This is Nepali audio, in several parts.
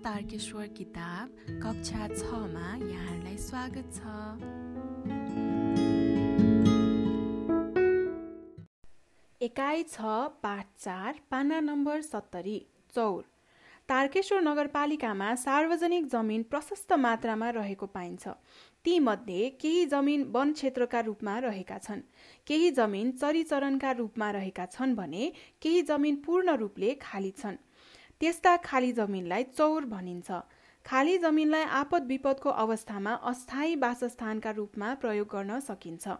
तारकेश्वर किताब कक्षा छमा यहाँहरूलाई स्वागत छ। एकाइ छ पाठ चार पाना नम्बर सत्तरी चौर। तारकेश्वर नगरपालिकामा सार्वजनिक जमिन प्रशस्त मात्रामा रहेको पाइन्छ। तीमध्ये केही जमिन वन क्षेत्रका रूपमा रहेका छन्। केही जमिन चरीचरणका रूपमा रहेका छन् भने केही जमिन पूर्ण रूपले खाली छन्। त्यस्ता खाली जमिनलाई चौर भनिन्छ। खाली जमिनलाई आपद विपदको अवस्थामा अस्थायी वासस्थानका रूपमा प्रयोग गर्न सकिन्छ।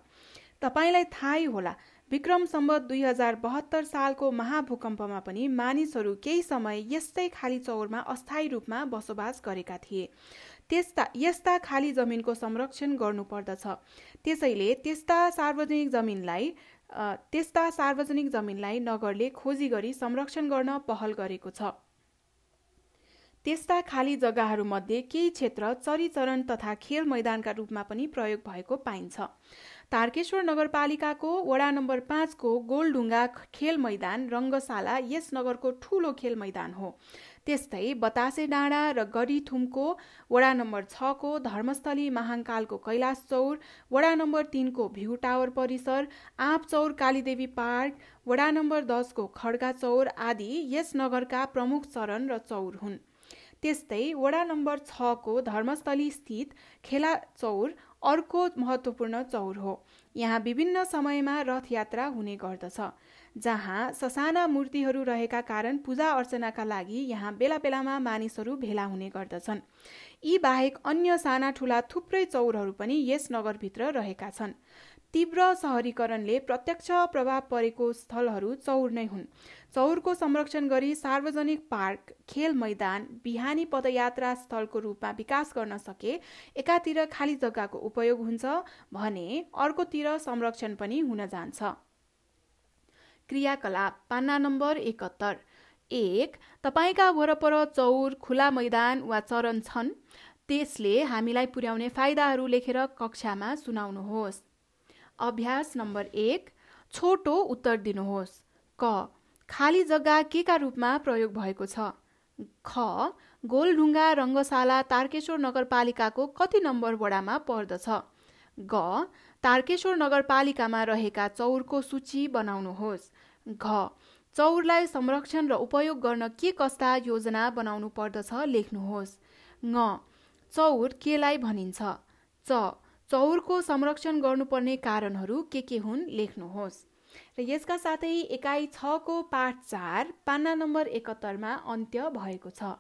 तपाईँलाई थाहै होला विक्रम सम्बत दुई हजार बहत्तर सालको महाभूकम्पमा पनि मानिसहरू केही समय यस्तै खाली चौरमा अस्थायी रूपमा बसोबास गरेका थिए। त्यस्ता यस्ता खाली जमिनको संरक्षण गर्नुपर्दछ। त्यसैले त्यस्ता सार्वजनिक जमिनलाई त्यस्ता सार्वजनिक जमिनलाई नगरले खोजी गरी संरक्षण गर्न पहल गरेको छ। त्यस्ता खाली जग्गाहरूमध्ये केही क्षेत्र चरीचरण तथा खेल मैदानका रूपमा पनि प्रयोग भएको पाइन्छ। तारकेश्वर नगरपालिकाको वडा नम्बर पाँचको गोलढुङ्गा खेल मैदान रङ्गशाला यस नगरको ठूलो खेल मैदान हो। त्यस्तै बतासे डाँडा र गढीथुमको वडा नम्बर छको धर्मस्थली महाङ्कालको कैलाश चौर वडा नम्बर तिनको भ्यू टावर परिसर आँप चौर कालीदेवी पार्क वडा नम्बर दसको खड्गा चौर आदि यस नगरका प्रमुख चरण र चौर हुन्। त्यस्तै वडा नम्बर छको धर्मस्थली स्थित खेला चौर अर्को महत्त्वपूर्ण चौर हो। यहाँ विभिन्न समयमा रथयात्रा हुने गर्दछ जहाँ ससाना मूर्तिहरू रहेका कारण पूजा अर्चनाका लागि यहाँ बेला बेलामा मानिसहरू भेला हुने गर्दछन्। यी बाहेक अन्य साना ठुला थुप्रै चौरहरू पनि यस नगरभित्र रहेका छन्। तीव्र सहरीकरणले प्रत्यक्ष प्रभाव परेको स्थलहरू चौर नै हुन्। चौरको संरक्षण गरी सार्वजनिक पार्क खेल मैदान बिहानी पदयात्रा स्थलको रूपमा विकास गर्न सके एकातिर खाली जग्गाको उपयोग हुन्छ भने अर्कोतिर संरक्षण पनि हुन जान्छ। क्रियाकलाप पान्ना नम्बर एकहत्तर। एक तपाईँका वरपर चौर खुला मैदान वा चरण छन्। त्यसले हामीलाई पुर्याउने फाइदाहरू लेखेर कक्षामा सुनाउनुहोस्। अभ्यास नम्बर एक छोटो उत्तर दिनुहोस्। क खाली जग्गा के का रूपमा प्रयोग भएको छ? ख गोलढुङ्गा रङ्गशाला तारकेश्वर नगरपालिकाको कति नम्बर वडामा पर्दछ? ग तारकेश्वर नगरपालिकामा रहेका चौरको सूची बनाउनुहोस्। घ चौरलाई संरक्षण र उपयोग गर्न के कस्ता योजना बनाउनु पर्दछ लेख्नुहोस्। ङ चौर केलाई भनिन्छ? च चौरको संरक्षण गर्नुपर्ने कारणहरू के के हुन् लेख्नुहोस्। र यसका साथै एकाइ छको पाठ चार पान्ना नम्बर एकहत्तरमा अन्त्य भएको छ।